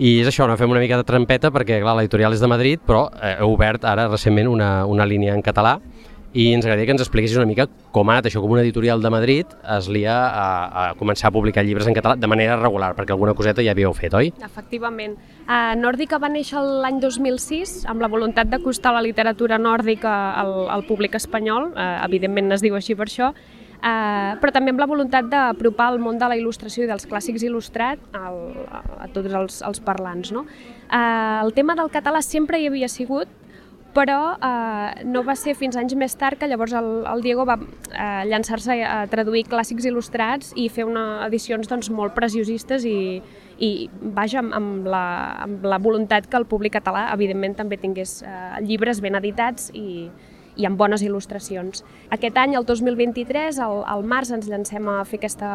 I és això, no fem una mica de trampeta perquè clar, l'editorial és de Madrid, però eh, heu obert ara recentment una, una línia en català i ens agradaria que ens expliquessis una mica com ha anat això, com una editorial de Madrid es lia a, a començar a publicar llibres en català de manera regular, perquè alguna coseta ja havíeu fet, oi? Efectivament. Uh, Nòrdica va néixer l'any 2006 amb la voluntat d'acostar la literatura nòrdica al, al públic espanyol, uh, evidentment es diu així per això, Uh, però també amb la voluntat d'apropar el món de la il·lustració i dels clàssics il·lustrats al, a, a tots els, els parlants. No? Uh, el tema del català sempre hi havia sigut, però eh, no va ser fins anys més tard que llavors el, el Diego va eh, llançar-se a traduir clàssics il·lustrats i fer una edicions doncs, molt preciosistes i, i vaja, amb, amb, la, amb la voluntat que el públic català evidentment també tingués eh, llibres ben editats i, i amb bones il·lustracions. Aquest any, el 2023, al, al març, ens llancem a fer aquesta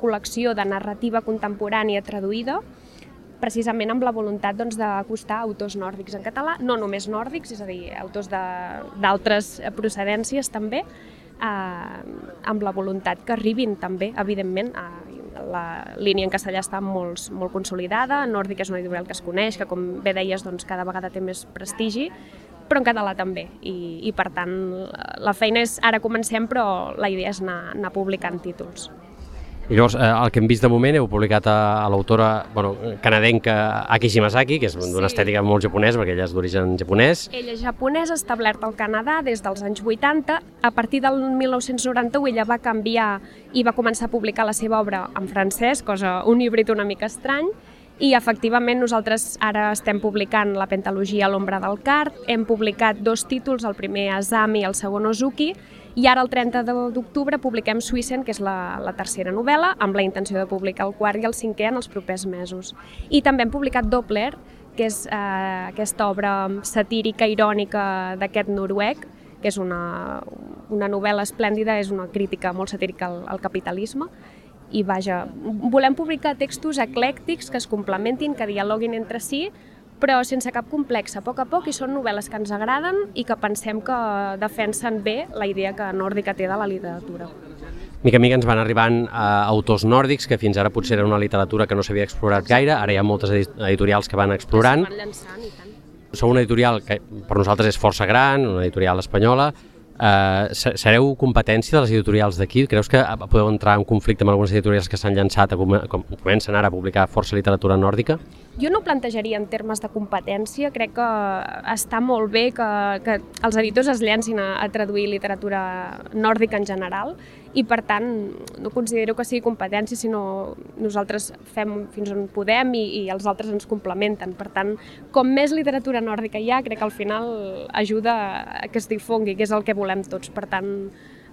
col·lecció de narrativa contemporània traduïda, precisament amb la voluntat doncs, d'acostar autors nòrdics en català, no només nòrdics, és a dir, autors d'altres procedències també, eh, amb la voluntat que arribin també, evidentment, a, la línia en castellà està molt, molt consolidada, Nòrdic és una editorial que es coneix, que com bé deies doncs, cada vegada té més prestigi, però en català també, i, i per tant la feina és, ara comencem, però la idea és anar, anar publicant títols. I llavors, eh, el que hem vist de moment, heu publicat a, a l'autora bueno, canadenca Aki Shimazaki, que és d'una sí. estètica molt japonesa, perquè ella és d'origen japonès. Ella és japonesa, establerta al Canadà des dels anys 80. A partir del 1991 ella va canviar i va començar a publicar la seva obra en francès, cosa un híbrid una mica estrany, i efectivament nosaltres ara estem publicant la pentalogia L'ombra del cart, hem publicat dos títols, el primer Azami i el segon Ozuki, i ara, el 30 d'octubre, publiquem Suïssen, que és la, la tercera novel·la, amb la intenció de publicar el quart i el cinquè en els propers mesos. I també hem publicat Doppler, que és eh, aquesta obra satírica, irònica d'aquest noruec, que és una, una novel·la esplèndida, és una crítica molt satírica al, al capitalisme, i vaja, volem publicar textos eclèctics que es complementin, que dialoguin entre si, però sense cap complex, a poc a poc, i són novel·les que ens agraden i que pensem que defensen bé la idea que nòrdica té de la literatura. Mica en mica ens van arribant uh, autors nòrdics, que fins ara potser era una literatura que no s'havia explorat gaire, ara hi ha moltes editorials que van explorant. Que van llançant, i tant. Sou una editorial que per nosaltres és força gran, una editorial espanyola, Uh, sereu competència de les editorials d'aquí? Creus que podeu entrar en conflicte amb algunes editorials que s'han llançat, com, com comencen ara a publicar força literatura nòrdica? Jo no plantejaria en termes de competència, crec que està molt bé que, que els editors es llancin a, a traduir literatura nòrdica en general i per tant no considero que sigui competència, sinó nosaltres fem fins on podem i, i els altres ens complementen. Per tant, com més literatura nòrdica hi ha, crec que al final ajuda a que es difongui, que és el que volem tots. Per tant,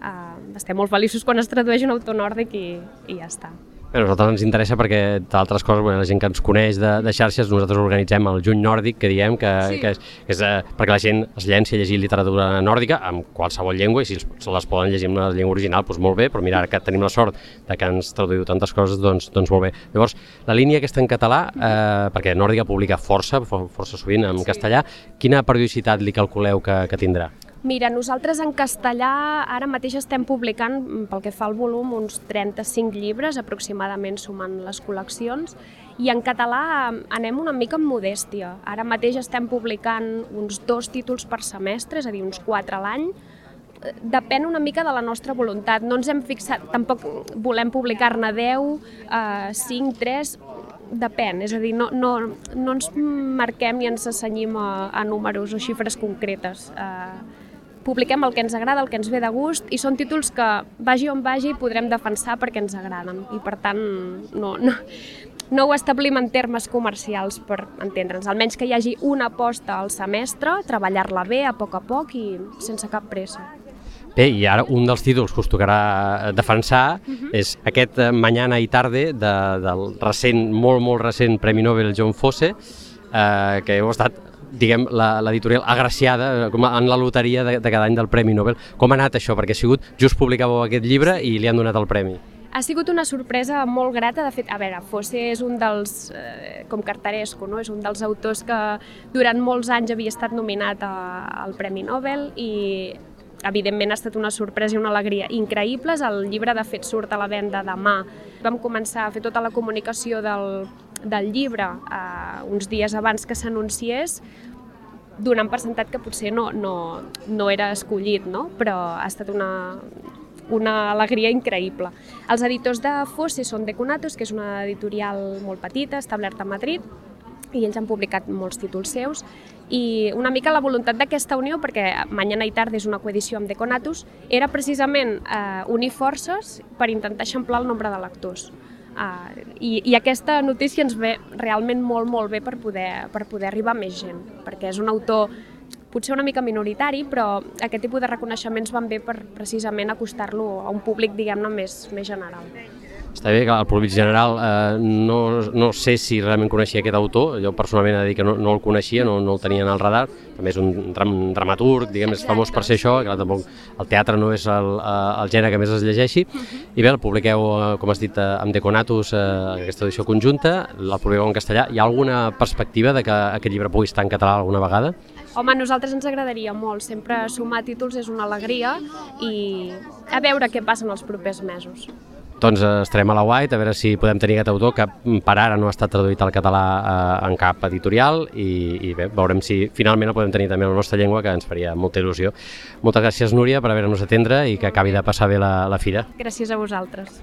eh, estem molt feliços quan es tradueix un autor nòrdic i, i ja està. Bé, a nosaltres ens interessa perquè, d'altres coses, bueno, la gent que ens coneix de, de xarxes, nosaltres organitzem el Juny Nòrdic, que diem que, sí. que és, que és eh, perquè la gent es llenci a llegir literatura nòrdica amb qualsevol llengua, i si se les poden llegir en una llengua original, doncs molt bé, però mira, ara que tenim la sort de que ens traduïu tantes coses, doncs, doncs molt bé. Llavors, la línia aquesta en català, eh, perquè Nòrdica publica força, força sovint en sí. castellà, quina periodicitat li calculeu que, que tindrà? Mira, nosaltres en castellà ara mateix estem publicant, mm, pel que fa al volum, uns 35 llibres aproximadament sumant les col·leccions i en català mm, anem una mica amb modèstia. Ara mateix estem publicant uns dos títols per semestre, és a dir, uns quatre a l'any, eh, depèn una mica de la nostra voluntat. No ens hem fixat, tampoc volem publicar-ne 10, eh, 5, 3, depèn, és a dir, no, no, no ens marquem ni ens assenyim a, a números o xifres concretes. Eh, publiquem el que ens agrada, el que ens ve de gust, i són títols que, vagi on vagi, podrem defensar perquè ens agraden. I per tant, no, no, no ho establim en termes comercials per entendre'ns. Almenys que hi hagi una aposta al semestre, treballar-la bé a poc a poc i sense cap pressa. Bé, i ara un dels títols que us tocarà defensar uh -huh. és aquest eh, Mañana i Tarde de, del recent, molt, molt recent Premi Nobel John Fosse, eh, que heu estat diguem, l'editorial agraciada com en la loteria de, de cada any del Premi Nobel. Com ha anat això? Perquè ha sigut, just publicàveu aquest llibre i li han donat el premi. Ha sigut una sorpresa molt grata, de fet, a veure, Fosse és un dels, eh, com Cartaresco, no? és un dels autors que durant molts anys havia estat nominat a, al Premi Nobel i evidentment ha estat una sorpresa i una alegria increïbles. El llibre, de fet, surt a la venda demà. Vam començar a fer tota la comunicació del del llibre eh, uns dies abans que s'anunciés, donant per sentat que potser no, no, no era escollit, no? però ha estat una, una alegria increïble. Els editors de Fosse són de Conatos, que és una editorial molt petita, establerta a Madrid, i ells han publicat molts títols seus i una mica la voluntat d'aquesta unió, perquè Mañana i Tarda és una coedició amb Deconatus, era precisament eh, unir forces per intentar eixamplar el nombre de lectors. Uh, i, I aquesta notícia ens ve realment molt, molt bé per poder, per poder arribar a més gent, perquè és un autor potser una mica minoritari, però aquest tipus de reconeixements van bé per precisament acostar-lo a un públic, diguem-ne, més, més general. Està bé que el públic general eh, no, no sé si realment coneixia aquest autor, jo personalment he de dir que no, no el coneixia, no, no el tenia en el radar, també és un dram, dramaturg, diguem, és famós per ser això, que tampoc el teatre no és el, eh, el gènere que més es llegeixi, i bé, el publiqueu, eh, com has dit, amb Deconatus, eh, aquesta edició conjunta, el publiqueu en castellà, hi ha alguna perspectiva de que aquest llibre pugui estar en català alguna vegada? Home, a nosaltres ens agradaria molt, sempre sumar títols és una alegria i a veure què passa en els propers mesos doncs eh, estarem a la White a veure si podem tenir aquest autor que per ara no ha estat traduït al català eh, en cap editorial i, i bé, veurem si finalment el podem tenir també en la nostra llengua que ens faria molta il·lusió. Moltes gràcies Núria per haver-nos atendre i que acabi de passar bé la, la fira. Gràcies a vosaltres.